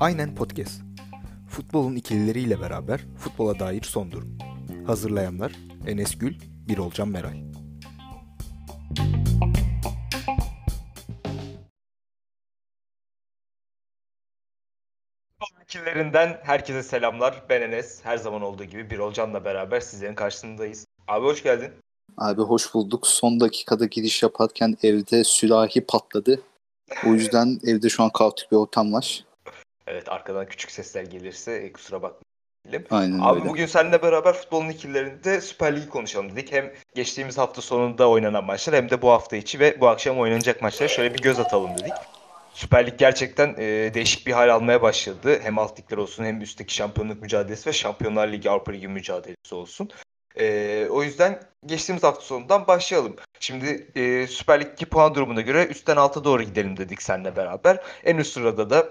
Aynen Podcast. Futbolun ikilileriyle beraber futbola dair son durum. Hazırlayanlar Enes Gül, Birolcan Meray. İkililerinden herkese selamlar. Ben Enes. Her zaman olduğu gibi Birolcan'la beraber sizlerin karşısındayız. Abi hoş geldin. Abi hoş bulduk. Son dakikada giriş yaparken evde sürahi patladı. O yüzden evde şu an kaotik bir ortam var. Evet arkadan küçük sesler gelirse e, kusura bakmayın. Aynen Abi öyle. bugün seninle beraber futbolun ikililerinde Süper Ligi konuşalım dedik. Hem geçtiğimiz hafta sonunda oynanan maçlar hem de bu hafta içi ve bu akşam oynanacak maçlara şöyle bir göz atalım dedik. Süper Lig gerçekten e, değişik bir hal almaya başladı. Hem alt ligler olsun hem üstteki şampiyonluk mücadelesi ve Şampiyonlar Ligi Avrupa Ligi mücadelesi olsun. E, o yüzden geçtiğimiz hafta sonundan başlayalım. Şimdi e, Süper Lig 2 puan durumuna göre üstten alta doğru gidelim dedik seninle beraber. En üst sırada da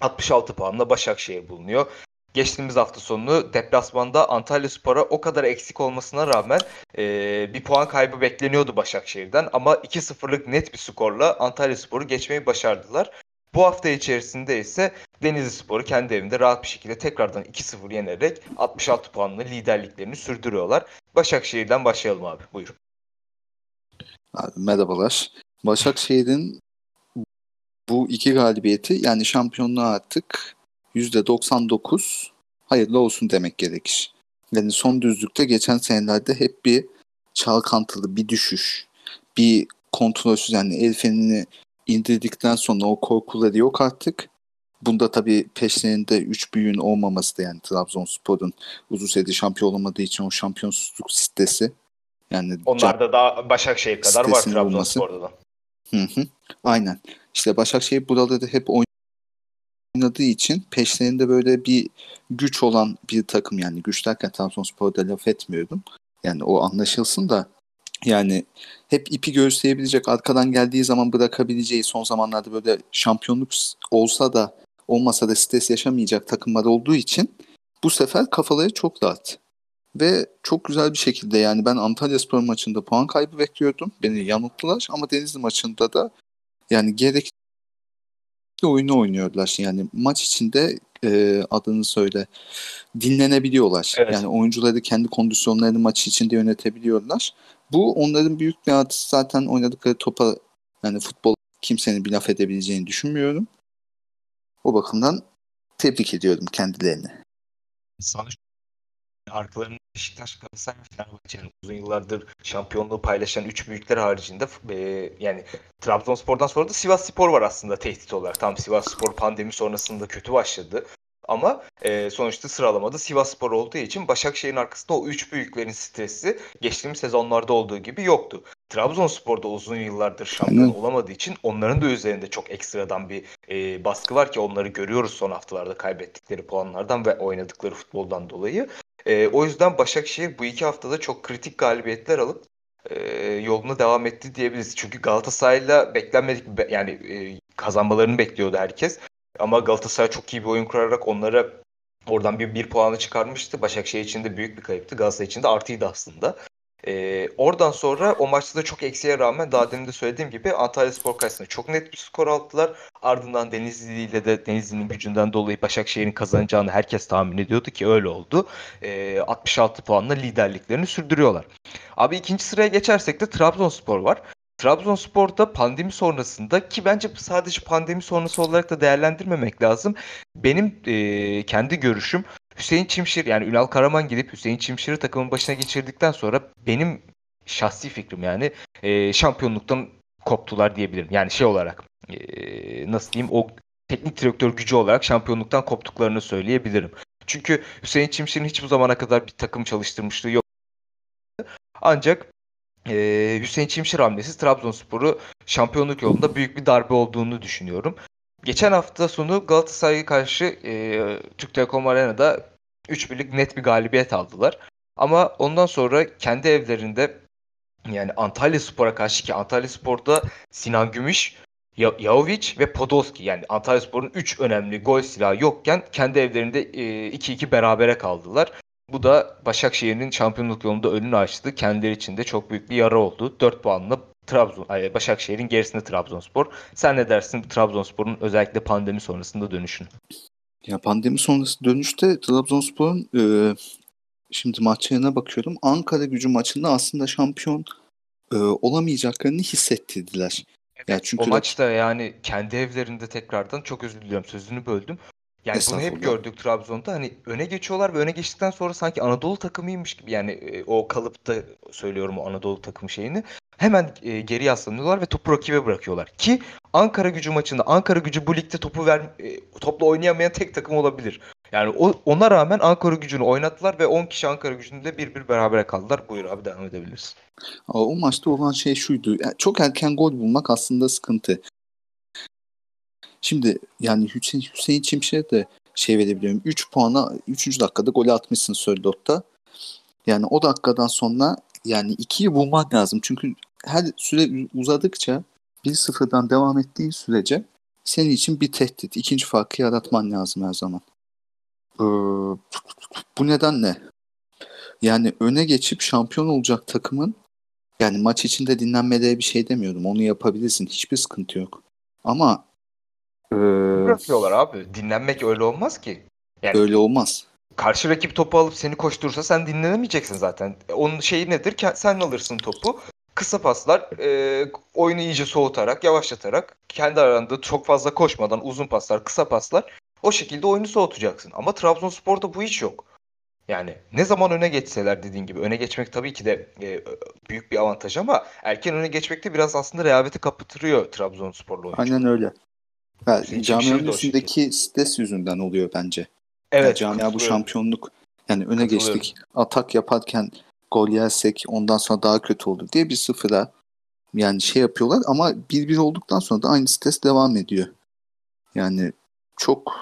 66 puanla Başakşehir bulunuyor. Geçtiğimiz hafta sonu deplasmanda Antalya Spor'a o kadar eksik olmasına rağmen e, bir puan kaybı bekleniyordu Başakşehir'den. Ama 2-0'lık net bir skorla Antalya Spor'u geçmeyi başardılar. Bu hafta içerisinde ise Denizli Spor'u kendi evinde rahat bir şekilde tekrardan 2-0 yenerek 66 puanla liderliklerini sürdürüyorlar. Başakşehir'den başlayalım abi. Buyurun. Abi, merhabalar. Başakşehir'in bu iki galibiyeti yani şampiyonluğa artık %99 hayırlı olsun demek gerekir. Yani son düzlükte geçen senelerde hep bir çalkantılı bir düşüş, bir kontrolsüz yani el frenini indirdikten sonra o korkuları yok artık. Bunda tabii peşlerinde üç büyüğün olmaması da yani Trabzonspor'un uzun süredir şampiyon olamadığı için o şampiyonsuzluk sitesi. Yani Onlarda da Başakşehir kadar var. Trabzonspor'da da. Hı hı. Aynen. İşte Başakşehir buraları hep oynadığı için peşlerinde böyle bir güç olan bir takım yani güç derken Trabzonspor'da laf etmiyordum. Yani o anlaşılsın da yani hep ipi göğüsleyebilecek arkadan geldiği zaman bırakabileceği son zamanlarda böyle şampiyonluk olsa da olmasa da stres yaşamayacak takımlar olduğu için bu sefer kafaları çok rahat. Ve çok güzel bir şekilde yani ben Antalya Spor maçında puan kaybı bekliyordum. Beni yanılttılar ama Denizli maçında da yani gerekli oyunu oynuyorlar. Yani maç içinde e, adını söyle dinlenebiliyorlar. Evet. Yani oyuncuları kendi kondisyonlarını maç içinde yönetebiliyorlar. Bu onların büyük bir artısı zaten oynadıkları topa yani futbol kimsenin bir laf edebileceğini düşünmüyorum. O bakımdan tebrik ediyorum kendilerini. Sonuç arkalarında Beşiktaş, Galatasaray ve Fenerbahçe yani uzun yıllardır şampiyonluğu paylaşan üç büyükler haricinde e, yani Trabzonspor'dan sonra da Sivas Spor var aslında tehdit olarak. Tam Sivas Spor pandemi sonrasında kötü başladı. Ama e, sonuçta sıralamada Sivas Spor olduğu için Başakşehir'in arkasında o üç büyüklerin stresi geçtiğimiz sezonlarda olduğu gibi yoktu. Trabzonspor'da uzun yıllardır şampiyon Aynen. olamadığı için onların da üzerinde çok ekstradan bir e, baskı var ki onları görüyoruz son haftalarda kaybettikleri puanlardan ve oynadıkları futboldan dolayı. E, o yüzden Başakşehir bu iki haftada çok kritik galibiyetler alıp e, yoluna devam etti diyebiliriz. Çünkü Galatasaray'la beklenmedik yani e, kazanmalarını bekliyordu herkes. Ama Galatasaray çok iyi bir oyun kurarak onlara oradan bir, bir puanı çıkarmıştı. Başakşehir için de büyük bir kayıptı. Galatasaray için de artıydı aslında. Ee, oradan sonra o maçta da çok eksiğe rağmen daha demin de söylediğim gibi Antalya Spor karşısında çok net bir skor aldılar. Ardından Denizli ile de Denizli'nin gücünden dolayı Başakşehir'in kazanacağını herkes tahmin ediyordu ki öyle oldu. Ee, 66 puanla liderliklerini sürdürüyorlar. Abi ikinci sıraya geçersek de Trabzonspor var. Trabzonspor'da pandemi sonrasında ki bence sadece pandemi sonrası olarak da değerlendirmemek lazım. Benim e, kendi görüşüm Hüseyin Çimşir yani Ünal Karaman gidip Hüseyin Çimşir'i takımın başına geçirdikten sonra benim şahsi fikrim yani e, şampiyonluktan koptular diyebilirim. Yani şey olarak e, nasıl diyeyim o teknik direktör gücü olarak şampiyonluktan koptuklarını söyleyebilirim. Çünkü Hüseyin Çimşir'in hiç bu zamana kadar bir takım çalıştırmışlığı yok. Ancak e, Hüseyin Çimşir hamlesi Trabzonspor'u şampiyonluk yolunda büyük bir darbe olduğunu düşünüyorum. Geçen hafta sonu Galatasaray'a karşı e, Türk Telekom Arena'da 3-1'lik net bir galibiyet aldılar. Ama ondan sonra kendi evlerinde yani Antalya Spor'a karşı ki Antalya Spor'da Sinan Gümüş, Ya- Yahovic ve Podolski yani Antalya Spor'un 3 önemli gol silahı yokken kendi evlerinde e, 2-2 berabere kaldılar. Bu da Başakşehir'in şampiyonluk yolunda önünü açtı. Kendileri için de çok büyük bir yara oldu. 4 puanla Trabzon, Başakşehir'in gerisinde Trabzonspor. Sen ne dersin Trabzonspor'un özellikle pandemi sonrasında dönüşün? Ya pandemi sonrası dönüşte Trabzonspor'un e, şimdi maçlarına bakıyorum. Ankara gücü maçında aslında şampiyon e, olamayacaklarını hissettirdiler. Evet, ya çünkü o maçta yani kendi evlerinde tekrardan çok özür diliyorum sözünü böldüm. Yani bunu hep gördük Trabzon'da. Hani öne geçiyorlar ve öne geçtikten sonra sanki Anadolu takımıymış gibi yani e, o kalıpta söylüyorum o Anadolu takımı şeyini. Hemen e, geri yaslanıyorlar ve topu rakibe bırakıyorlar. Ki Ankara gücü maçında Ankara gücü bu ligde topu ver e, topla oynayamayan tek takım olabilir. Yani o, ona rağmen Ankara gücünü oynattılar ve 10 kişi Ankara gücünde bir bir berabere kaldılar. Buyur abi devam edebilirsin. O maçta olan şey şuydu. Çok erken gol bulmak aslında sıkıntı. Şimdi yani Hüseyin, Hüseyin Çimşek'e de şey verebiliyorum. 3 puana 3. dakikada golü atmışsın Söldot'ta. Yani o dakikadan sonra yani 2'yi bulman lazım. Çünkü her süre uzadıkça 1-0'dan devam ettiği sürece senin için bir tehdit. ikinci farkı yaratman lazım her zaman. Ee, bu nedenle yani öne geçip şampiyon olacak takımın yani maç içinde dinlenmede bir şey demiyorum. Onu yapabilirsin. Hiçbir sıkıntı yok. Ama ee, Bırakıyorlar abi. Dinlenmek öyle olmaz ki. Yani öyle olmaz. Karşı rakip topu alıp seni koşturursa sen dinlenemeyeceksin zaten. Onun şeyi nedir? Sen alırsın topu. Kısa paslar, e, oyunu iyice soğutarak, yavaşlatarak, kendi aranda çok fazla koşmadan uzun paslar, kısa paslar o şekilde oyunu soğutacaksın. Ama Trabzonspor'da bu hiç yok. Yani ne zaman öne geçseler dediğin gibi öne geçmek tabii ki de e, büyük bir avantaj ama erken öne geçmek de biraz aslında rehaveti kapatırıyor Trabzonsporlu oyuncu. Aynen öyle. Yani camianın üstündeki stres yüzünden oluyor bence. Evet. Yani camia bu şampiyonluk yani öne geçtik. Atak yaparken gol yersek ondan sonra daha kötü olur diye bir sıfıra yani şey yapıyorlar ama bir bir olduktan sonra da aynı stres devam ediyor. Yani çok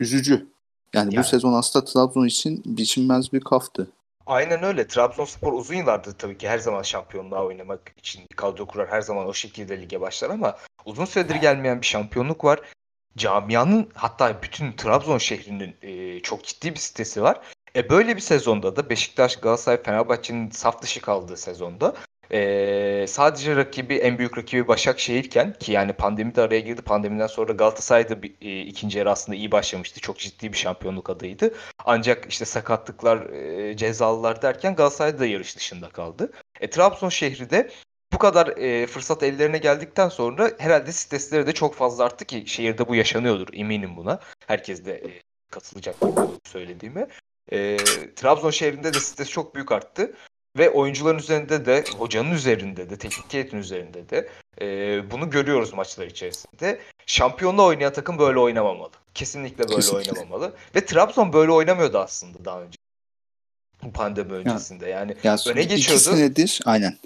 üzücü. Yani, yani. bu sezon aslında Trabzon için biçilmez bir kaftı. Aynen öyle. Trabzonspor uzun yıllardır tabii ki her zaman şampiyonluğa oynamak için kadro kurar. Her zaman o şekilde lige başlar ama uzun süredir gelmeyen bir şampiyonluk var. Camianın hatta bütün Trabzon şehrinin e, çok ciddi bir sitesi var. E böyle bir sezonda da Beşiktaş, Galatasaray, Fenerbahçe'nin saf dışı kaldığı sezonda ee, sadece rakibi en büyük rakibi Başakşehir'ken ki yani pandemi de araya girdi. Pandemiden sonra Galatasaray da bir, e, ikinci yarı aslında iyi başlamıştı. Çok ciddi bir şampiyonluk adayıydı. Ancak işte sakatlıklar, e, cezalılar derken Galatasaray da yarış dışında kaldı. E, Trabzon şehri de bu kadar e, fırsat ellerine geldikten sonra herhalde stresleri de çok fazla arttı ki şehirde bu yaşanıyordur eminim buna. Herkes de e, katılacak söylediğime. E, Trabzon şehrinde de stres çok büyük arttı. Ve oyuncuların üzerinde de, hocanın üzerinde de, teknik heyetin üzerinde de e, bunu görüyoruz maçlar içerisinde. Şampiyonla oynayan takım böyle oynamamalı. Kesinlikle böyle Kesinlikle. oynamamalı. Ve Trabzon böyle oynamıyordu aslında daha önce. Bu pandemi öncesinde. Yani ya, öne geçiyordu. İki senedir aynen.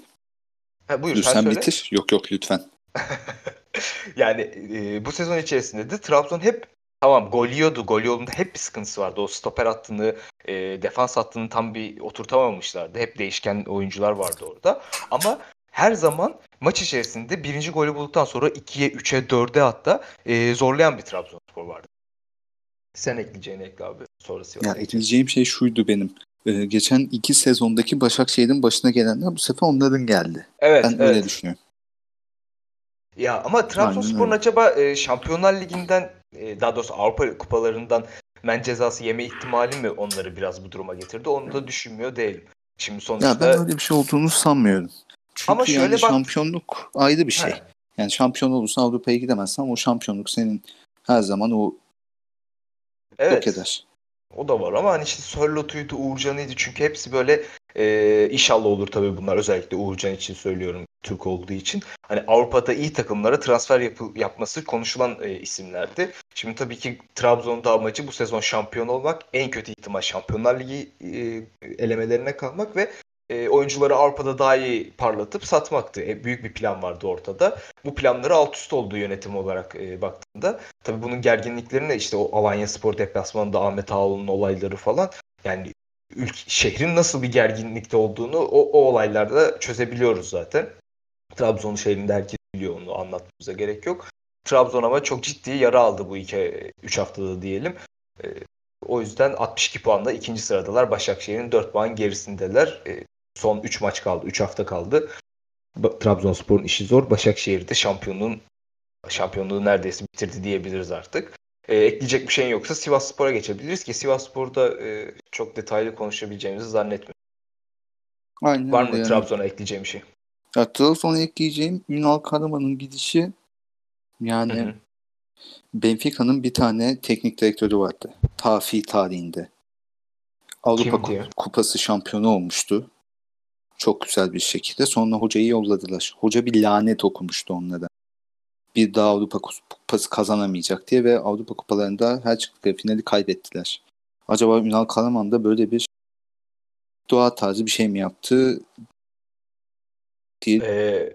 Ha, buyur, Dur, sen, sen bitir. Yok yok lütfen. yani e, bu sezon içerisinde de Trabzon hep Tamam gol yiyordu. Gol yolunda hep bir sıkıntısı vardı. O stoper hattını, e, defans hattını tam bir oturtamamışlardı. Hep değişken oyuncular vardı orada. Ama her zaman maç içerisinde birinci golü bulduktan sonra 2'ye, 3'e, 4'e hatta e, zorlayan bir Trabzonspor vardı. Sen ekleyeceğini ekle abi. Sonrası yok. Ya ekleyeceğim şey şuydu benim. Ee, geçen iki sezondaki Başakşehir'in başına gelenler bu sefer onların geldi. Evet, ben evet. öyle düşünüyorum. Ya ama Trabzonspor'un acaba e, Şampiyonlar Ligi'nden e, daha doğrusu Avrupa kupalarından men cezası yeme ihtimali mi onları biraz bu duruma getirdi? Onu da düşünmüyor değilim. Şimdi sonuçta... Ya ben öyle bir şey olduğunu sanmıyorum. Çünkü ama şöyle yani bak... şampiyonluk ayrı bir şey. He. Yani şampiyon olursan Avrupa'ya gidemezsen o şampiyonluk senin her zaman o evet. yok eder. O da var ama hani işte Sörlot'uydu, Uğurcan'ıydı çünkü hepsi böyle e, inşallah olur tabii bunlar özellikle Uğurcan için söylüyorum Türk olduğu için. Hani Avrupa'da iyi takımlara transfer yapı, yapması konuşulan e, isimlerdi. Şimdi tabii ki Trabzon'da amacı bu sezon şampiyon olmak. En kötü ihtimal Şampiyonlar Ligi e, elemelerine kalmak ve e, oyuncuları Avrupa'da daha iyi parlatıp satmaktı. E, büyük bir plan vardı ortada. Bu planları alt üst olduğu yönetim olarak e, baktığında. Tabii bunun gerginliklerini işte o Alanya Spor deplasmanında Ahmet Ağaoğlu'nun olayları falan yani ülke, şehrin nasıl bir gerginlikte olduğunu o, o olaylarda çözebiliyoruz zaten. Trabzon şehrinde herkes biliyor onu anlatmamıza gerek yok. Trabzon ama çok ciddi yara aldı bu iki üç haftada diyelim. E, o yüzden 62 puanla ikinci sıradalar. Başakşehir'in 4 puan gerisindeler. E, son 3 maç kaldı. 3 hafta kaldı. Trabzonspor'un işi zor. Başakşehir'de şampiyonluğun şampiyonluğu neredeyse bitirdi diyebiliriz artık. E, ekleyecek bir şeyin yoksa Sivas Spor'a geçebiliriz ki Sivas Spor'da e, çok detaylı konuşabileceğimizi zannetmiyorum. Aynen Var mı yani. Trabzon'a ekleyeceğim bir şey? Ya Trabzon'a ekleyeceğim Ünal Karaman'ın gidişi yani Hı-hı. Benfica'nın bir tane teknik direktörü vardı. Tafi tarihinde. Avrupa Kimdi? Kupası şampiyonu olmuştu. Çok güzel bir şekilde. Sonra hocayı yolladılar. Hoca bir lanet okumuştu onlara. Bir daha Avrupa Kupası kazanamayacak diye ve Avrupa Kupalarında her çıktıkları finali kaybettiler. Acaba Ünal Karaman da böyle bir dua tarzı bir şey mi yaptı diye. Ee,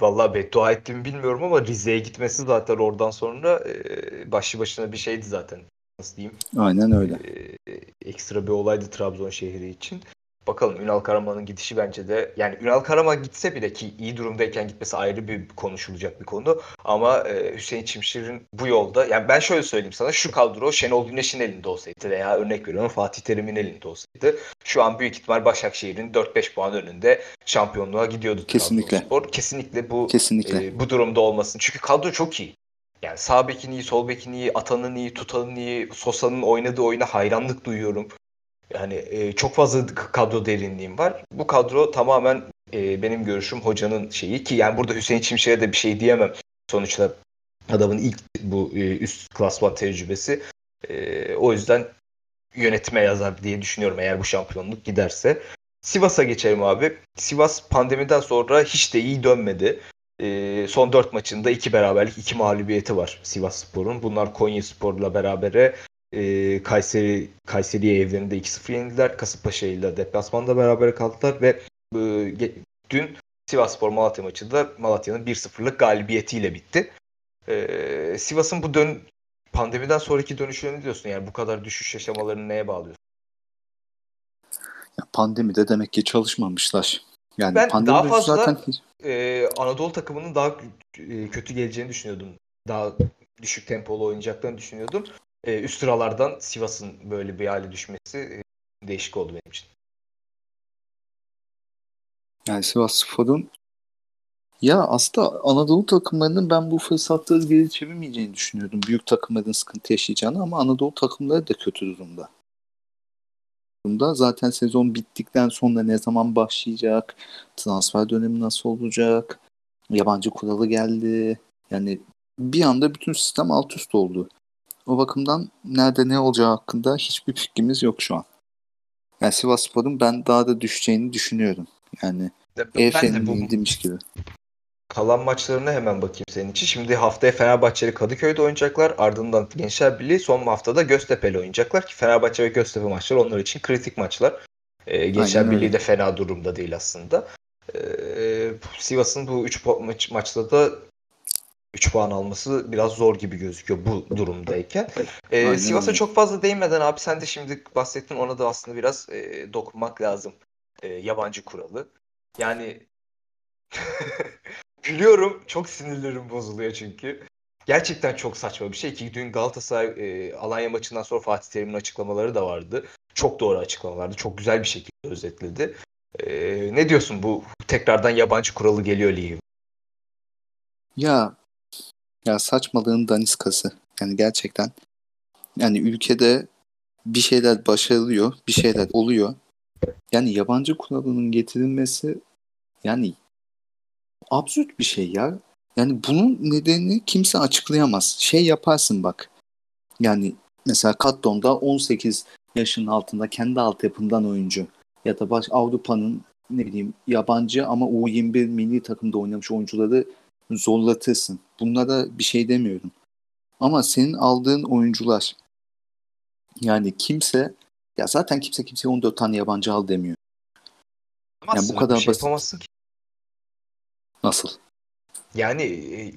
Valla beddua ettiğimi bilmiyorum ama Rize'ye gitmesi zaten oradan sonra e, başlı başına bir şeydi zaten. Nasıl diyeyim? Aynen öyle. E, ekstra bir olaydı Trabzon şehri için. Bakalım Ünal Karaman'ın gidişi bence de yani Ünal Karaman gitse bile ki iyi durumdayken gitmesi ayrı bir konuşulacak bir konu. Ama e, Hüseyin Çimşir'in bu yolda yani ben şöyle söyleyeyim sana şu kadro Şenol Güneş'in elinde olsaydı veya örnek veriyorum Fatih Terim'in elinde olsaydı şu an büyük ihtimal Başakşehir'in 4-5 puan önünde şampiyonluğa gidiyordu. Kesinlikle. Trabzonspor. Kesinlikle bu Kesinlikle. E, bu durumda olmasın. Çünkü kadro çok iyi. Yani sağ bekin iyi, sol bekin iyi, atanın iyi, tutanın iyi, Sosa'nın oynadığı oyuna hayranlık duyuyorum. Yani e, çok fazla kadro derinliğim var. Bu kadro tamamen e, benim görüşüm hocanın şeyi ki yani burada Hüseyin Çimşek'e de bir şey diyemem. Sonuçta adamın ilk bu e, üst klasman tecrübesi. E, o yüzden yönetime yazar diye düşünüyorum eğer bu şampiyonluk giderse. Sivas'a geçelim abi. Sivas pandemiden sonra hiç de iyi dönmedi. E, son 4 maçında 2 beraberlik 2 mağlubiyeti var Sivas Spor'un. Bunlar Konya Spor'la berabere e, Kayseri Kayseri'ye evlerinde 2-0 yenildiler. Kasımpaşa ile deplasmanda beraber kaldılar ve e, dün Sivasspor Malatya maçı da Malatya'nın 1-0'lık galibiyetiyle bitti. E, Sivas'ın bu dön pandemiden sonraki dönüşüne ne diyorsun? Yani bu kadar düşüş yaşamalarını neye bağlıyorsun? Ya pandemide demek ki çalışmamışlar. Yani ben daha fazla zaten... e, Anadolu takımının daha e, kötü geleceğini düşünüyordum. Daha düşük tempolu oynayacaklarını düşünüyordum e, üst sıralardan Sivas'ın böyle bir hale düşmesi e, değişik oldu benim için. Yani Sivas Spor'un ya aslında Anadolu takımlarının ben bu fırsatları geri çevirmeyeceğini düşünüyordum. Büyük takımların sıkıntı yaşayacağını ama Anadolu takımları da kötü durumda. durumda. Zaten sezon bittikten sonra ne zaman başlayacak? Transfer dönemi nasıl olacak? Yabancı kuralı geldi. Yani bir anda bütün sistem alt üst oldu. O bakımdan nerede ne olacağı hakkında hiçbir fikrimiz yok şu an. Yani Sivas Spor'un ben daha da düşeceğini düşünüyorum. Yani EF'nin demiş gibi. Kalan maçlarına hemen bakayım senin için. Şimdi haftaya Fenerbahçe ile Kadıköy'de oynayacaklar. Ardından Gençler Birliği son haftada Göztepe ile oynayacaklar ki Fenerbahçe ve Göztepe maçları onlar için kritik maçlar. Ee, Gençler Aynen Birliği öyle. de fena durumda değil aslında. Ee, Sivas'ın bu 3 maç, maçta da 3 puan alması biraz zor gibi gözüküyor bu durumdayken. Ee, Sivas'a çok fazla değinmeden abi sen de şimdi bahsettin ona da aslında biraz e, dokunmak lazım. E, yabancı kuralı. Yani gülüyorum çok sinirlerim bozuluyor çünkü. Gerçekten çok saçma bir şey ki dün Galatasaray e, Alanya maçından sonra Fatih Terim'in açıklamaları da vardı. Çok doğru açıklamalardı. Çok güzel bir şekilde özetledi. E, ne diyorsun bu tekrardan yabancı kuralı geliyor ligi? Ya ya saçmalığın daniskası. Yani gerçekten yani ülkede bir şeyler başarılıyor, bir şeyler oluyor. Yani yabancı kuralının getirilmesi yani absürt bir şey ya. Yani bunun nedenini kimse açıklayamaz. Şey yaparsın bak. Yani mesela Katton'da 18 yaşın altında kendi altyapından oyuncu ya da baş Avrupa'nın ne bileyim yabancı ama U21 milli takımda oynamış oyuncuları zorlatırsın. Bunlara bir şey demiyorum. Ama senin aldığın oyuncular yani kimse ya zaten kimse kimseye 14 tane yabancı al demiyor. Yani bu kadar şey basit. Yapamazsın ki. Nasıl? Yani e,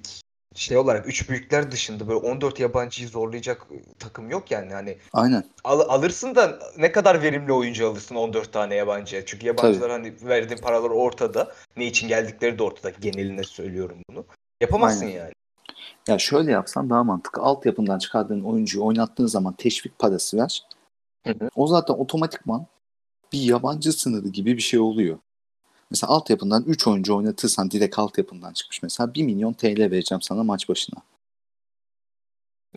şey olarak üç büyükler dışında böyle 14 yabancıyı zorlayacak takım yok yani. Hani Aynen. Al, alırsın da ne kadar verimli oyuncu alırsın 14 tane yabancı. Çünkü yabancılar Tabii. hani verdiğin paralar ortada. Ne için geldikleri de ortada. Geneline söylüyorum bunu. Yapamazsın Aynen. yani. Ya şöyle yapsan daha mantıklı. Altyapından çıkardığın oyuncuyu oynattığın zaman teşvik parası ver. Hı hı. O zaten otomatikman bir yabancı sınırı gibi bir şey oluyor. Mesela altyapından 3 oyuncu oynatırsan direkt altyapından çıkmış mesela 1 milyon TL vereceğim sana maç başına.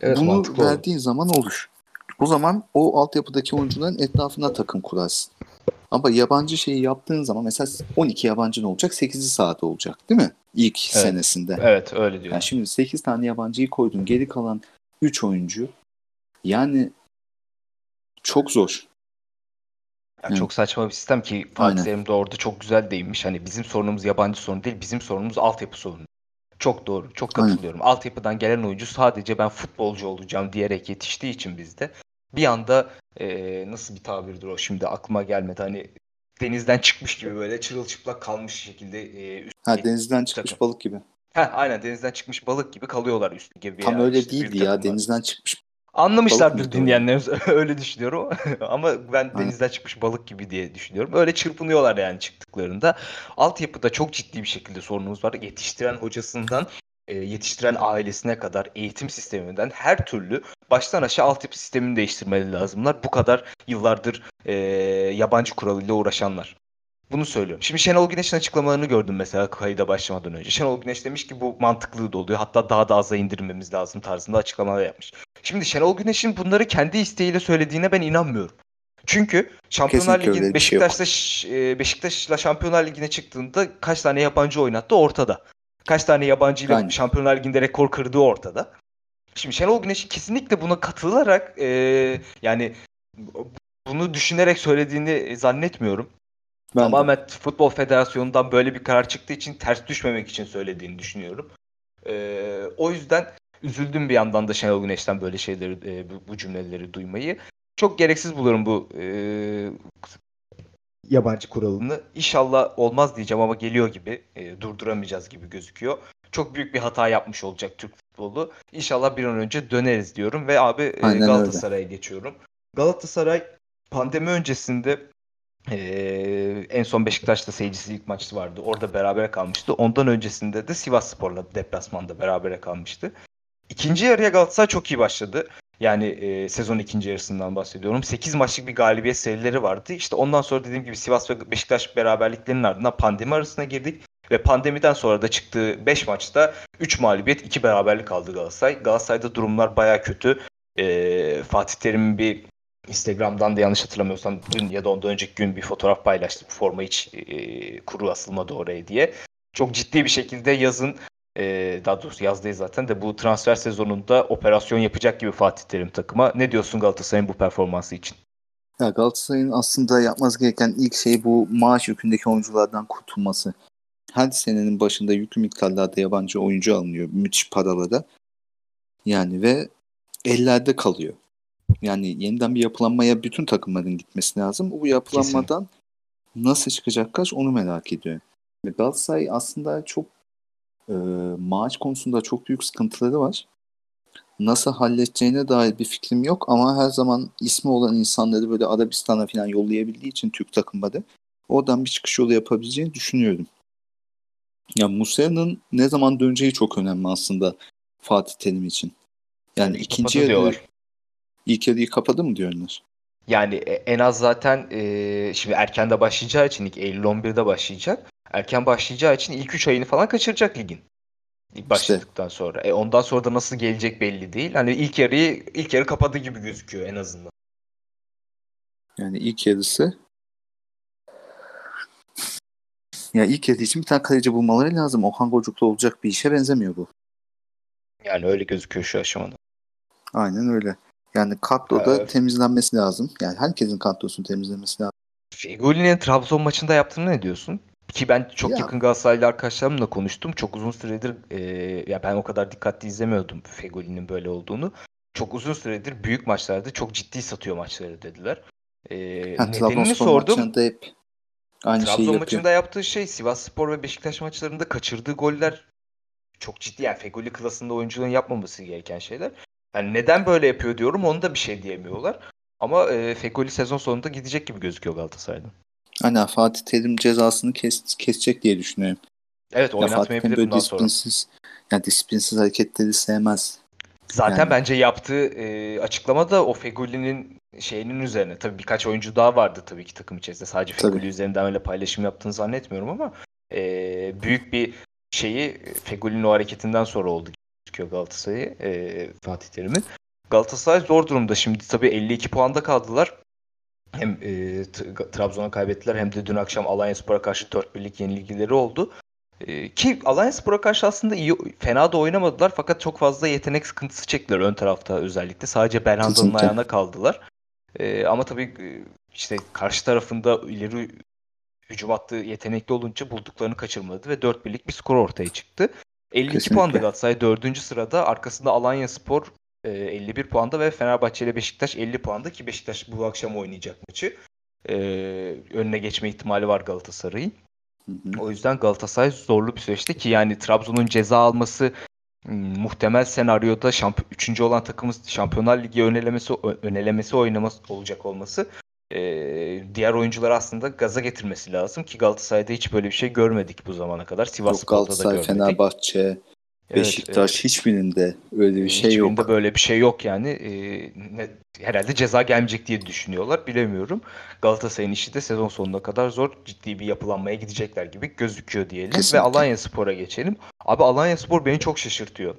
Evet, Bunu mantıklı olur. verdiğin zaman olur. O zaman o altyapıdaki oyuncuların etrafına takım kurarsın. Ama yabancı şeyi yaptığın zaman mesela 12 yabancı ne olacak? 8'i sahada olacak değil mi? İlk Evet. senesinde. Evet öyle diyor. Yani şimdi 8 tane yabancıyı koydun. Geri kalan 3 oyuncu. Yani çok zor. Ya çok saçma bir sistem ki Fatih Aynen. Terim de orada çok güzel değinmiş. Hani bizim sorunumuz yabancı sorunu değil, bizim sorunumuz altyapı sorunu. Çok doğru, çok Aynen. katılıyorum. Altyapıdan gelen oyuncu sadece ben futbolcu olacağım diyerek yetiştiği için bizde bir anda eee, nasıl bir tabirdir o şimdi aklıma gelmedi. Hani denizden çıkmış gibi böyle çırılçıplak kalmış şekilde eee üst Ha denizden çıkmış takım. balık gibi. Heh, aynen denizden çıkmış balık gibi kalıyorlar üst lige Tam veya öyle işte değildi ya. Denizden çıkmış. Anlamışlardır dinleyenlerimiz öyle düşünüyorum ama ben Aynen. denizden çıkmış balık gibi diye düşünüyorum. Öyle çırpınıyorlar yani çıktıklarında. Altyapıda çok ciddi bir şekilde sorunumuz var. Yetiştiren hocasından e, yetiştiren ailesine kadar eğitim sisteminden her türlü baştan aşağı altyapı sistemini değiştirmeli lazımlar. Bu kadar yıllardır e, yabancı kuralıyla uğraşanlar. Bunu söylüyorum. Şimdi Şenol Güneş'in açıklamalarını gördüm mesela kayıda başlamadan önce. Şenol Güneş demiş ki bu mantıklı da oluyor. Hatta daha da aza indirmemiz lazım tarzında açıklamalar yapmış. Şimdi Şenol Güneş'in bunları kendi isteğiyle söylediğine ben inanmıyorum. Çünkü Şampiyonlar Kesinlikle Ligi şey yok. Beşiktaş'ta ş- e, Beşiktaş'la Şampiyonlar Ligi'ne çıktığında kaç tane yabancı oynattı ortada. Kaç tane yabancıyla Aynen. Şampiyonlar Ligi'nde rekor kırdığı ortada. Şimdi Şenol Güneş'in kesinlikle buna katılarak e, yani bunu düşünerek söylediğini zannetmiyorum. Ben de. Tamamen Futbol Federasyonu'ndan böyle bir karar çıktığı için ters düşmemek için söylediğini düşünüyorum. Ee, o yüzden üzüldüm bir yandan da Şenol Güneş'ten böyle şeyleri, e, bu, bu cümleleri duymayı. Çok gereksiz buluyorum bu e, yabancı kuralını. İnşallah olmaz diyeceğim ama geliyor gibi, e, durduramayacağız gibi gözüküyor. Çok büyük bir hata yapmış olacak Türk futbolu. İnşallah bir an önce döneriz diyorum ve abi e. Galatasaray'a geçiyorum. Galatasaray pandemi öncesinde ee, en son Beşiktaş'ta seyircisi ilk maçı vardı. Orada berabere kalmıştı. Ondan öncesinde de Sivas Spor'la deplasmanda berabere kalmıştı. İkinci yarıya Galatasaray çok iyi başladı. Yani e, sezon ikinci yarısından bahsediyorum. 8 maçlık bir galibiyet serileri vardı. İşte ondan sonra dediğim gibi Sivas ve Beşiktaş beraberliklerinin ardından pandemi arasına girdik. Ve pandemiden sonra da çıktığı 5 maçta 3 mağlubiyet 2 beraberlik aldı Galatasaray. Galatasaray'da durumlar baya kötü. E, Fatih Terim'in bir Instagram'dan da yanlış hatırlamıyorsam dün ya da ondan önceki gün bir fotoğraf paylaştı. Bu forma hiç e, kuru asılmadı oraya diye. Çok ciddi bir şekilde yazın e, daha doğrusu yazdayız zaten de bu transfer sezonunda operasyon yapacak gibi Fatih Terim takıma. Ne diyorsun Galatasaray'ın bu performansı için? Ya Galatasaray'ın aslında yapması gereken ilk şey bu maaş yükündeki oyunculardan kurtulması. Her senenin başında yüklü miktarlarda yabancı oyuncu alınıyor. Müthiş paralara. Yani ve ellerde kalıyor. Yani yeniden bir yapılanmaya bütün takımların gitmesi lazım. Bu yapılanmadan nasıl çıkacak kaç onu merak ediyorum. Ve Galatasaray aslında çok e, maaş konusunda çok büyük sıkıntıları var. Nasıl halledeceğine dair bir fikrim yok ama her zaman ismi olan insanları böyle Arabistan'a falan yollayabildiği için Türk takımları oradan bir çıkış yolu yapabileceğini düşünüyorum. Ya Muslera'nın ne zaman döneceği çok önemli aslında Fatih Terim için. Yani ikinci Kapadı yarı diyorlar. İlk yarıyı kapadı mı diyorlar? Yani e, en az zaten e, şimdi erken de başlayacağı için ilk Eylül 11'de başlayacak. Erken başlayacağı için ilk 3 ayını falan kaçıracak ligin. İlk başladıktan sonra. E, ondan sonra da nasıl gelecek belli değil. Hani ilk yarıyı ilk yarı kapadı gibi gözüküyor en azından. Yani ilk yarısı ya ilk yarı için bir tane kaleci bulmaları lazım. Okan Gocuk'ta olacak bir işe benzemiyor bu. Yani öyle gözüküyor şu aşamada. Aynen öyle. Yani kadroda Evet. temizlenmesi lazım. Yani herkesin kadrosunu temizlemesi lazım. Fegoli'nin Trabzon maçında yaptığını ne diyorsun? Ki ben çok Ya- yakın Galatasaraylı arkadaşlarımla konuştum. Çok uzun süredir e, ya ben o kadar dikkatli izlemiyordum Fegoli'nin böyle olduğunu. Çok uzun süredir büyük maçlarda çok ciddi satıyor maçları dediler. E, Ha, nedenini sordum. maçında hep aynı şeyi Trabzon yapıyor. maçında yaptığı şey Sivas Spor ve Beşiktaş maçlarında kaçırdığı goller çok ciddi yani Fegoli klasında oyuncuların yapmaması gereken şeyler. Yani neden böyle yapıyor diyorum onu da bir şey diyemiyorlar. Ama e, Fegoli sezon sonunda gidecek gibi gözüküyor Galatasaray'dan. Aynen Fatih Terim cezasını kes, kesecek diye düşünüyorum. Evet oynatmayabilir bundan sonra. disiplinsiz, yani disiplinsiz hareketleri sevmez. Zaten Yani- bence yaptığı e, açıklamada o Fegoli'nin şeyinin üzerine tabii birkaç oyuncu daha vardı tabii ki takım içerisinde. Sadece Tabii. Feguli üzerinden öyle paylaşım yaptığını zannetmiyorum ama e, büyük bir şeyi Feguli'nin o hareketinden sonra oldu gözüküyor Galatasaray'ı e, Fatih Terim'in. Galatasaray zor durumda şimdi tabii 52 puanda kaldılar. Hem e, Trabzon'a kaybettiler hem de dün akşam Alanyaspor'a karşı 4-1'lik yenilgileri oldu. E, ki Alanyaspor'a karşı aslında iyi fena da oynamadılar fakat çok fazla yetenek sıkıntısı çektiler ön tarafta özellikle. Sadece Belhanda'nın ayağına kaldılar. E, ama tabii e, işte karşı tarafında ileri hücum attığı yetenekli olunca bulduklarını kaçırmadı ve 4-1'lik bir skor ortaya çıktı. 52 Kesinlikle. puanda Galatasaray 4. sırada. Arkasında Alanya Spor e, 51 puanda ve Fenerbahçe ile Beşiktaş 50 puanda ki Beşiktaş bu akşam oynayacak maçı. E, önüne geçme ihtimali var Galatasaray'ın. O yüzden Galatasaray zorlu bir süreçte ki yani Trabzon'un ceza alması muhtemel senaryoda şamp 3. olan takımın Şampiyonlar Ligi önelemesi önelemesi oynaması olacak olması e, diğer oyuncuları aslında gaza getirmesi lazım ki Galatasaray'da hiç böyle bir şey görmedik bu zamana kadar. Sivas Yok da Galatasaray, görmedik. Fenerbahçe, Evet, Beşiktaş hiçbirinde öyle bir şey Hiçbirinde yok. böyle bir şey yok yani. Ne- herhalde ceza gelmeyecek diye düşünüyorlar. Bilemiyorum. Galatasaray'ın işi de sezon sonuna kadar zor. Ciddi bir yapılanmaya gidecekler gibi gözüküyor diyelim. Kesinlikle. Ve Alanya Spor'a geçelim. Abi Alanya Spor beni çok şaşırtıyor.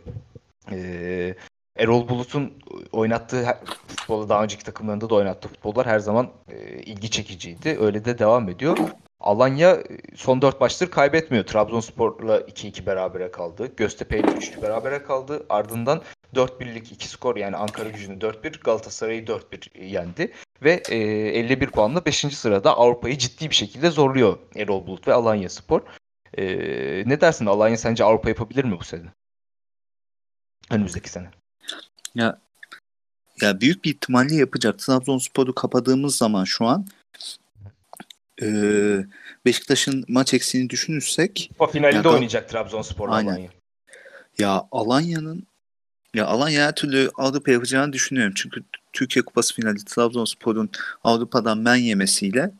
Ee, Erol Bulut'un oynattığı futbolu daha önceki takımlarında da oynattığı futbollar her zaman e, ilgi çekiciydi. Öyle de devam ediyor. Alanya e, son 4 maçtır kaybetmiyor. Trabzonspor'la 2-2 berabere kaldı. Göztepe ile 3 berabere kaldı. Ardından 4-1'lik 2 skor yani Ankara gücünü 4-1, Galatasaray'ı 4-1 yendi. Ve e, 51 puanla 5. sırada Avrupa'yı ciddi bir şekilde zorluyor Erol Bulut ve Alanya Spor. E, ne dersin Alanya sence Avrupa yapabilir mi bu sene? Önümüzdeki sene. Ya ya büyük bir ihtimalle yapacak. Trabzonspor'u kapadığımız zaman şu an e, Beşiktaş'ın maç eksiğini düşünürsek finalinde Ya Gal- oynayacak Trabzonspor. Alanya. ya Alanya'nın ya Alanya her türlü Avrupa yapacağını düşünüyorum. Çünkü Türkiye Kupası finali Trabzonspor'un Avrupa'dan men yemesiyle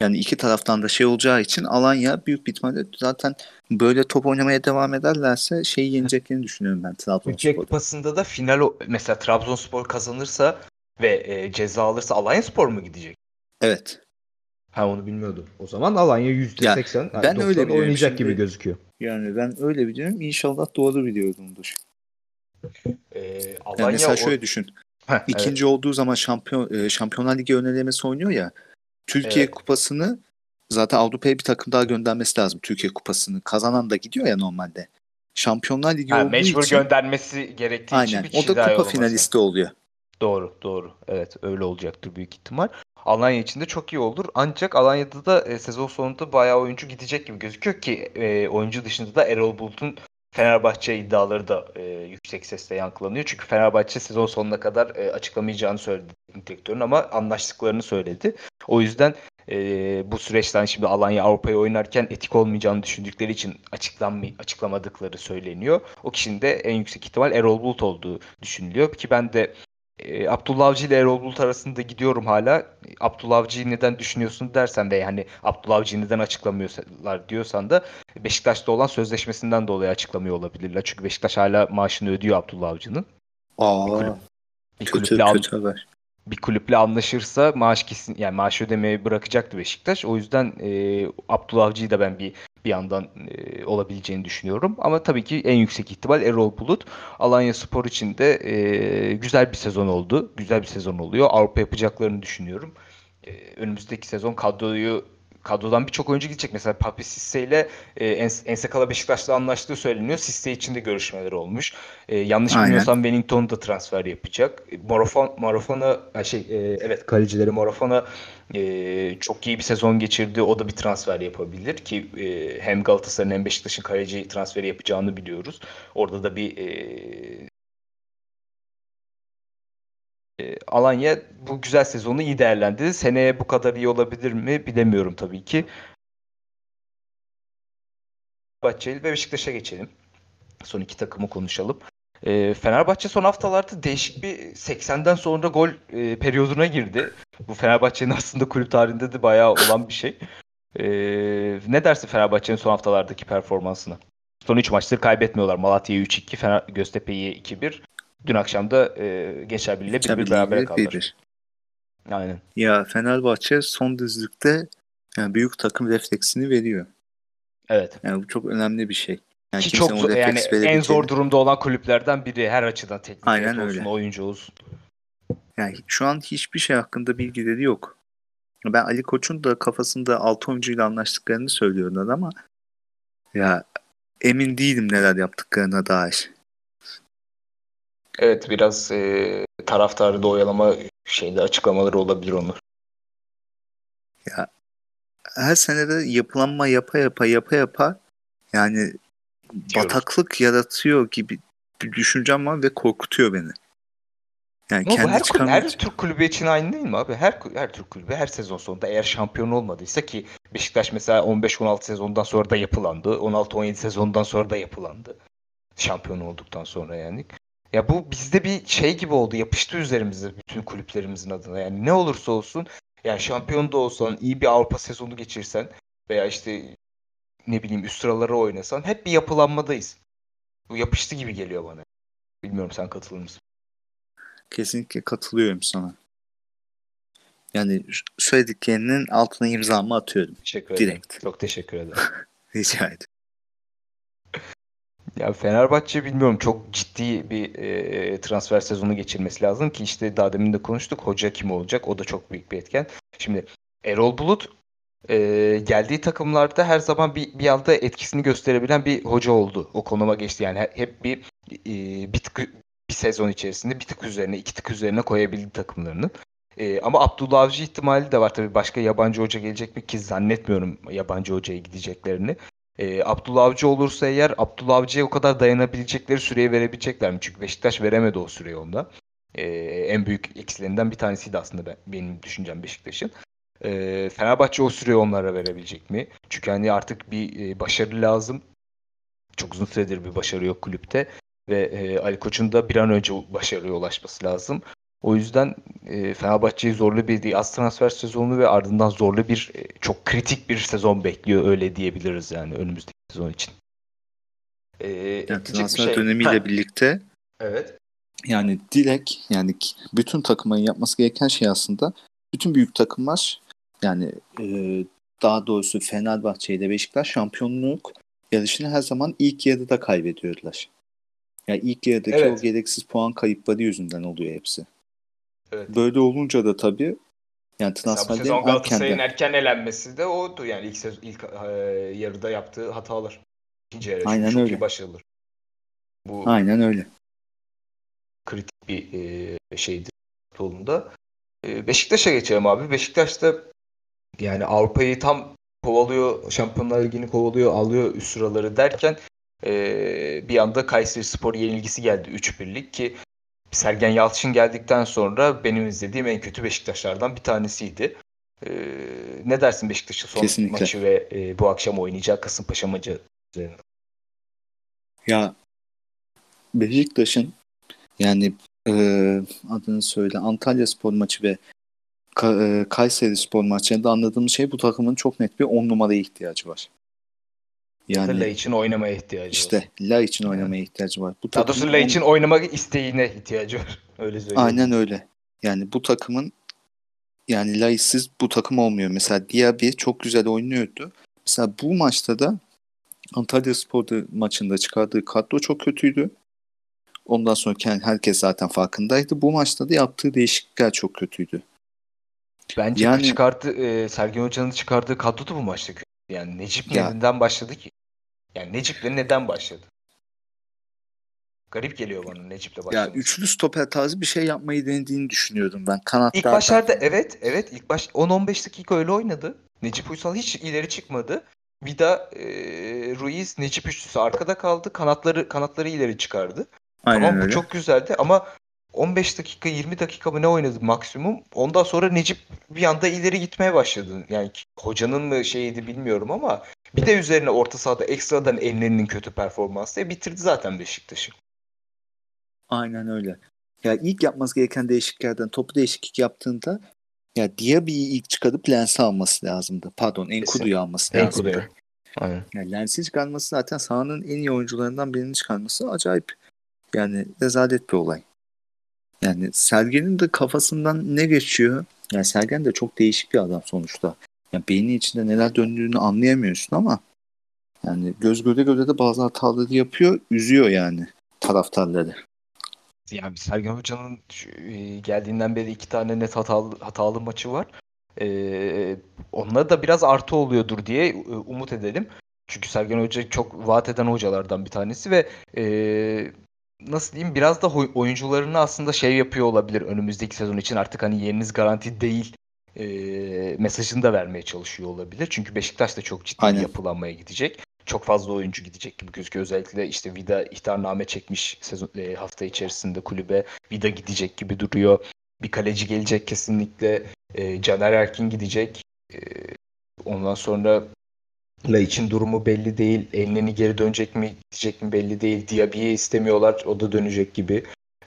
yani iki taraftan da şey olacağı için Alanya büyük bir ihtimalle zaten böyle top oynamaya devam ederlerse şeyi yeneceklerini düşünüyorum ben Türkiye Trabzonspor'u. Kupası'nda da final mesela Trabzonspor kazanırsa ve e, ceza alırsa Alanyaspor mu gidecek? Evet. Ha onu bilmiyordum. O zaman Alanya %80 Ya, yani ben öyle 90 biliyorum. oynayacak Şimdi- gibi gözüküyor. Yani ben öyle biliyorum. İnşallah doğru biliyorumdur. Ee, Yani Alanya mesela o- şöyle düşün. Heh, evet. İkinci olduğu zaman şampiyon e, Şampiyonlar Ligi önelemesi oynuyor ya. Türkiye Evet. Kupası'nı zaten Avrupa'ya bir takım daha göndermesi lazım. Türkiye Kupası'nı kazanan da gidiyor ya normalde. Şampiyonlar Ligi Ha, olduğu mecbur için göndermesi gerektiği için aynen bir o da kupa yollaması. finalisti oluyor. Doğru, doğru. Evet, öyle olacaktır büyük ihtimal. Alanya için de çok iyi olur. Ancak Alanya'da da e, sezon sonunda bayağı oyuncu gidecek gibi gözüküyor ki e, oyuncu dışında da Erol Bulut'un Fenerbahçe iddiaları da e, yüksek sesle yankılanıyor. Çünkü Fenerbahçe sezon sonuna kadar e, açıklamayacağını söyledi direktörün ama anlaştıklarını söyledi. O yüzden e, bu süreçten şimdi Alanya Avrupa'ya oynarken etik olmayacağını düşündükleri için açıklanmay açıklamadıkları söyleniyor. O kişinin de en yüksek ihtimal Erol Bulut olduğu düşünülüyor ki ben de e, Abdullah Avcı ile Erol Bulut arasında gidiyorum hala. Abdullah Avcı'yı neden düşünüyorsun dersen ve hani Abdullah Avcı'yı neden açıklamıyorlar diyorsan da Beşiktaş'ta olan sözleşmesinden dolayı açıklamıyor olabilirler. Çünkü Beşiktaş hala maaşını ödüyor Abdullah Avcı'nın. Aa, Bir kötü kulüple, kötü haber. Bir kulüple anlaşırsa maaş kesin yani maaş ödemeyi bırakacaktı Beşiktaş. O yüzden e, Abdullah Avcı'yı da ben bir bir yandan e, olabileceğini düşünüyorum. Ama tabii ki en yüksek ihtimal Erol Bulut. Alanya Spor için de e, güzel bir sezon oldu. Güzel bir sezon oluyor. Avrupa yapacaklarını düşünüyorum. E, önümüzdeki sezon kadroyu kadrodan birçok oyuncu gidecek. Mesela Papi Sisse ile e, Ens- Ensekala Beşiktaş'la anlaştığı söyleniyor. Sisse için de görüşmeleri olmuş. E, yanlış Aynen. bilmiyorsam Wellington da transfer yapacak. E, Morofon, Morofona şey e, evet kalecileri Morofona e, çok iyi bir sezon geçirdi. O da bir transfer yapabilir ki e, hem Galatasaray'ın hem Beşiktaş'ın kaleci transferi yapacağını biliyoruz. Orada da bir e, e, Alanya bu güzel sezonu iyi değerlendirdi. Seneye bu kadar iyi olabilir mi bilemiyorum tabii ki. Fenerbahçe ve Beşiktaş'a geçelim. Son iki takımı konuşalım. E, Fenerbahçe son haftalarda değişik bir 80'den sonra gol e, periyoduna girdi. Bu Fenerbahçe'nin aslında kulüp tarihinde de bayağı olan bir şey. E, ne dersin Fenerbahçe'nin son haftalardaki performansına? Son 3 maçtır kaybetmiyorlar. Malatya'yı 3-2, Fener Göztepe'yi 2-1. Dün akşam da e, Birliği'yle 1-1 Tabii beraber kaldılar. 1-1. Aynen. Ya Fenerbahçe son düzlükte yani büyük takım refleksini veriyor. Evet. Yani bu çok önemli bir şey. Yani Ki çok zor, yani en zor durumda olan kulüplerden biri her açıdan teknik Aynen olsun, öyle. oyuncu olsun. Yani şu an hiçbir şey hakkında bilgileri yok. Ben Ali Koç'un da kafasında 6 oyuncuyla anlaştıklarını söylüyorlar ama ya emin değilim neler yaptıklarına dair. Evet biraz e, taraftarı da oyalama şeyde açıklamaları olabilir onlar. Her senede yapılanma yapa yapa yapa yapa yani bataklık yaratıyor gibi bir düşüncem var ve korkutuyor beni. Yani Ama bu kendi her, çıkarmak her. Türk kulübü için aynı değil mi abi? Her her Türk kulübü her sezon sonunda eğer şampiyon olmadıysa ki Beşiktaş mesela 15-16 sezondan sonra da yapılandı. 16-17 sezondan sonra da yapılandı. Şampiyon olduktan sonra yani. Ya bu bizde bir şey gibi oldu. Yapıştı üzerimize bütün kulüplerimizin adına. Yani ne olursa olsun yani şampiyon da olsan, iyi bir Avrupa sezonu geçirsen veya işte ne bileyim üst sıralara oynasan hep bir yapılanmadayız. Bu yapıştı gibi geliyor bana. Bilmiyorum sen katılır mısın? Kesinlikle katılıyorum sana. Yani söylediklerinin altına imzamı atıyorum. Teşekkür ederim. Direkt. Çok teşekkür ederim. Rica ederim. Ya Fenerbahçe bilmiyorum çok ciddi bir e, transfer sezonu geçirmesi lazım ki işte daha demin de konuştuk hoca kim olacak o da çok büyük bir etken. Şimdi Erol Bulut e, geldiği takımlarda her zaman bir, bir anda etkisini gösterebilen bir hoca oldu. O konuma geçti yani he- hep bir e, bir tık bir sezon içerisinde bir tık üzerine iki tık üzerine koyabildi takımlarını. E, ama Abdullah Avcı ihtimali de var tabii başka yabancı hoca gelecek mi ki zannetmiyorum yabancı hocaya gideceklerini. E, Abdullah Avcı olursa eğer Abdullah Avcı'ya o kadar dayanabilecekleri süreyi verebilecekler mi? Çünkü Beşiktaş veremedi o süreyi onda. E, en büyük eksilerinden bir tanesiydi aslında ben, benim düşüncem Beşiktaş'ın. E, Fenerbahçe o süreyi onlara verebilecek mi? Çünkü hani artık bir e, başarı lazım. Çok uzun süredir bir başarı yok kulüpte. Ve e, Ali Koç'un da bir an önce başarıya ulaşması lazım. O yüzden e, Fenerbahçe'yi zorlu bir yaz transfer sezonu ve ardından zorlu bir e, çok kritik bir sezon bekliyor öyle diyebiliriz yani önümüzdeki sezon için. E, Yani transfer şey- dönemiyle Ha, birlikte Evet. yani direkt yani bütün takımın yapması gereken şey aslında bütün büyük takımlar yani e, daha doğrusu Fenerbahçe ile Beşiktaş şampiyonluk yarışını her zaman ilk yarıda kaybediyorlar. Yani ilk yarıdaki Evet. o gereksiz puan kayıpları yüzünden oluyor hepsi. Evet. Böyle olunca da tabii yani sezon Galatasaray'ın erken elenmesi de oydu yani ilk sezon, ilk e, yarıda yaptığı hatalar. İkinci yarı Aynen çok öyle. iyi başarılar. Bu aynen öyle. kritik bir e, şeydir futbolunda. E, Beşiktaş'a geçelim abi. Beşiktaş'ta yani Avrupa'yı tam kovalıyor, Şampiyonlar Ligi'ni kovalıyor, alıyor üst sıraları derken e, bir anda Kayseri Spor yenilgisi geldi 3-1'lik ki Sergen Yalçın geldikten sonra benim izlediğim en kötü Beşiktaşlardan bir tanesiydi. E, ne dersin Beşiktaş'ın son Kesinlikle. maçı ve e, bu akşam oynayacağı Kasımpaşa maçı üzerine? Ya Beşiktaş'ın yani e, adını söyle Antalya Spor maçı ve Ka- e, Kayseri Spor maçlarında anladığım şey bu takımın çok net bir 10 numaraya ihtiyacı var. Yani, Yani için oynamaya ihtiyacı var. işte La için oynamaya ihtiyacı var. Bu Daha doğrusu on- için oynamak isteğine ihtiyacı var. Öyle söyleyeyim. Aynen öyle. Yani bu takımın yani Lai'siz bu takım olmuyor. Mesela Diaby çok güzel oynuyordu. Mesela bu maçta da Antalya Spor'da maçında çıkardığı kadro çok kötüydü. Ondan sonra herkes zaten farkındaydı. Bu maçta da yaptığı değişiklikler çok kötüydü. Bence Yani- çıkarttı, e, Sergen Hoca'nın çıkardığı kadro da bu maçta kötü. Yani Necip Ya- neden başladı ki? Yani Necip'le neden başladı? Garip geliyor bana Necip'le Ya başlaması. üçlü stoper tarzı bir şey yapmayı denediğini düşünüyordum ben. Kanatlardan. İlk başlarda evet evet ilk baş 10-15 dakika öyle oynadı. Necip Uysal hiç ileri çıkmadı. Vida, e, Ruiz, Necip üçlüsü arkada kaldı. Kanatları kanatları ileri çıkardı. Aynen tamam bu öyle. çok güzeldi ama 15 dakika 20 dakika mı ne oynadı maksimum. Ondan sonra Necip bir anda ileri gitmeye başladı. Yani hocanın mı şeyiydi bilmiyorum ama bir de üzerine orta sahada ekstradan Enler'in kötü performansı bitirdi zaten Beşiktaş'ı. Aynen öyle. Ya ilk yapması gereken değişikliklerden topu değişiklik yaptığında ya Diaby'i ilk çıkarıp Lens'i alması lazımdı. Pardon Enkudu'yu alması lazımdı. Enkudu'yu. Aynen. Yani Lens'i çıkarması zaten sahanın en iyi oyuncularından birini çıkarması acayip. Yani rezalet bir olay. Yani Sergen'in de kafasından ne geçiyor Yani Sergen de çok değişik bir adam sonuçta. Yani beyni içinde neler döndüğünü anlayamıyorsun ama yani göz göre göre de bazı hataları yapıyor, üzüyor yani taraftarları. Yani Sergen Hoca'nın e, geldiğinden beri iki tane net hatalı, hatalı maçı var. Ee, onlara da biraz artı oluyordur diye e, umut edelim. Çünkü Sergen Hoca çok vaat eden hocalardan bir tanesi ve e, nasıl diyeyim biraz da oyuncularını aslında şey yapıyor olabilir önümüzdeki sezon için artık hani yeriniz garanti değil e, mesajını da vermeye çalışıyor olabilir. Çünkü Beşiktaş da çok ciddi Aynen. yapılanmaya gidecek. Çok fazla oyuncu gidecek gibi gözüküyor. Özellikle işte Vida ihtarname çekmiş sezon e, hafta içerisinde kulübe. Vida gidecek gibi duruyor. Bir kaleci gelecek kesinlikle. E, Caner Erkin gidecek. E, ondan sonra La için durumu belli değil. Elneni geri dönecek mi gidecek mi belli değil. Diaby'i istemiyorlar. O da dönecek gibi.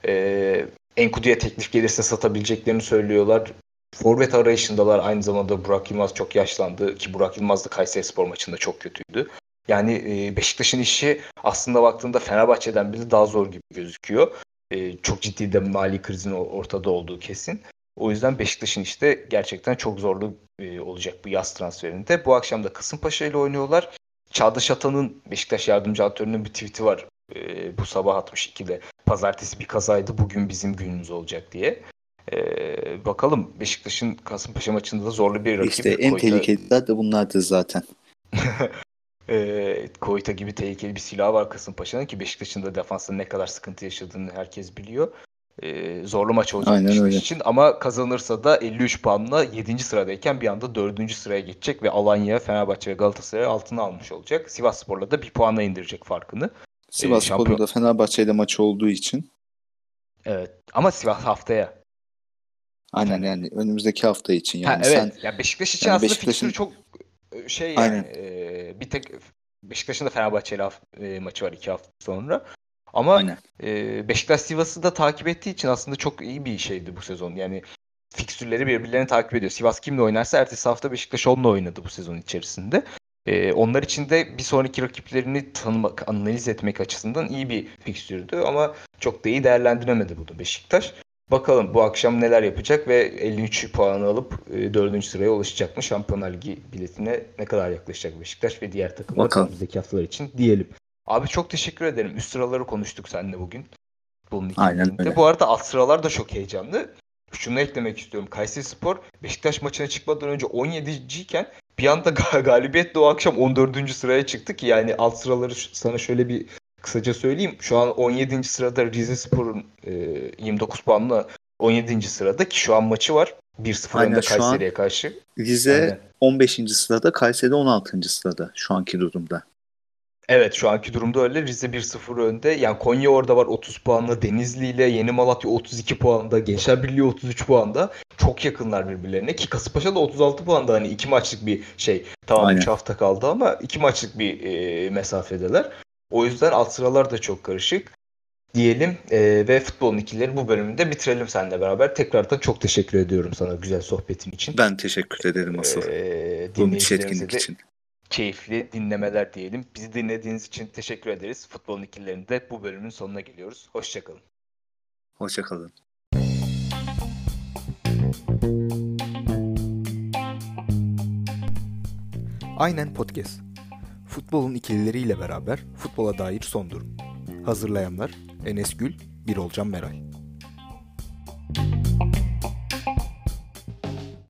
Ee, Enkudu'ya teklif gelirse satabileceklerini söylüyorlar. Forvet arayışındalar. Aynı zamanda Burak Yılmaz çok yaşlandı. Ki Burak Yılmaz da Kayseri Spor maçında çok kötüydü. Yani e, Beşiktaş'ın işi aslında baktığında Fenerbahçe'den bile daha zor gibi gözüküyor. E, çok ciddi de mali krizin ortada olduğu kesin. O yüzden Beşiktaş'ın işte gerçekten çok zorlu e, olacak bu yaz transferinde. Bu akşam da Kasımpaşa ile oynuyorlar. Çağdaş Atan'ın Beşiktaş yardımcı antrenörünün bir tweet'i var. Bu sabah 62'de. Pazartesi bir kazaydı bugün bizim günümüz olacak diye. E, bakalım Beşiktaş'ın Kasımpaşa maçında da zorlu bir rakip. İşte en Koyta... tehlikeliler de bunlardır zaten. e, Koyta gibi tehlikeli bir silah var Kasımpaşa'nın ki Beşiktaş'ın da defansta ne kadar sıkıntı yaşadığını herkes biliyor e, zorlu maç olacak Aynen öyle. için ama kazanırsa da 53 puanla 7. sıradayken bir anda 4. sıraya geçecek ve Alanya, Fenerbahçe ve Galatasaray altına almış olacak. Sivas Spor'la da bir puanla indirecek farkını. Sivas ee, Spor'da da Fenerbahçe ile maçı olduğu için. Evet ama Sivas haftaya. Aynen yani önümüzdeki hafta için yani. Ha, evet. Sen, ya Beşiktaş için yani aslında Beşiktaş'ın... çok e, şey yani Aynen. e, bir tek Beşiktaş'ın da Fenerbahçe ile e, maçı var iki hafta sonra. Ama e, Beşiktaş Sivas'ı da takip ettiği için aslında çok iyi bir şeydi bu sezon. Yani fikstürleri birbirlerini takip ediyor. Sivas kimle oynarsa ertesi hafta Beşiktaş onunla oynadı bu sezon içerisinde. Ee, onlar için de bir sonraki rakiplerini tanımak, analiz etmek açısından iyi bir fikstürdü ama çok da iyi değerlendiremedi bunu Beşiktaş. Bakalım bu akşam neler yapacak ve 53 puanı alıp e, 4. sıraya ulaşacak mı? Şampiyonlar Ligi biletine ne kadar yaklaşacak Beşiktaş ve diğer takımlar önümüzdeki haftalar için diyelim. Abi çok teşekkür ederim. Üst sıraları konuştuk seninle bugün. Bunun Aynen öyle. Bu arada alt sıralar da çok heyecanlı. Şunu eklemek istiyorum. Kayseri Spor Beşiktaş maçına çıkmadan önce 17. iken bir anda galibiyetle o akşam 14. sıraya çıktı ki yani alt sıraları sana şöyle bir kısaca söyleyeyim. Şu an 17. sırada Rize Spor'un e, 29 puanla 17. sırada ki şu an maçı var. 1-0 önde Kayseri'ye karşı. Rize Aynen. 15. sırada, Kayseri 16. sırada şu anki durumda. Evet şu anki durumda öyle. Rize 1-0 önde. Yani Konya orada var 30 puanla. Denizli ile Yeni Malatya 32 puanda. Gençler Birliği 33 puanda. Çok yakınlar birbirlerine. Ki Kasımpaşa da 36 puanda. Hani iki maçlık bir şey. Tamam 3 hafta kaldı ama iki maçlık bir e, mesafedeler. O yüzden alt sıralar da çok karışık. Diyelim e, ve futbolun ikileri bu bölümünde bitirelim seninle beraber. Tekrardan çok teşekkür ediyorum sana güzel sohbetin için. Ben teşekkür ederim asıl. E, Bu etkinlik için keyifli dinlemeler diyelim. Bizi dinlediğiniz için teşekkür ederiz. Futbolun ikilerinde bu bölümün sonuna geliyoruz. Hoşçakalın. Hoşçakalın. Aynen Podcast. Futbolun ikilileriyle beraber futbola dair son durum. Hazırlayanlar Enes Gül, Birolcan Meral.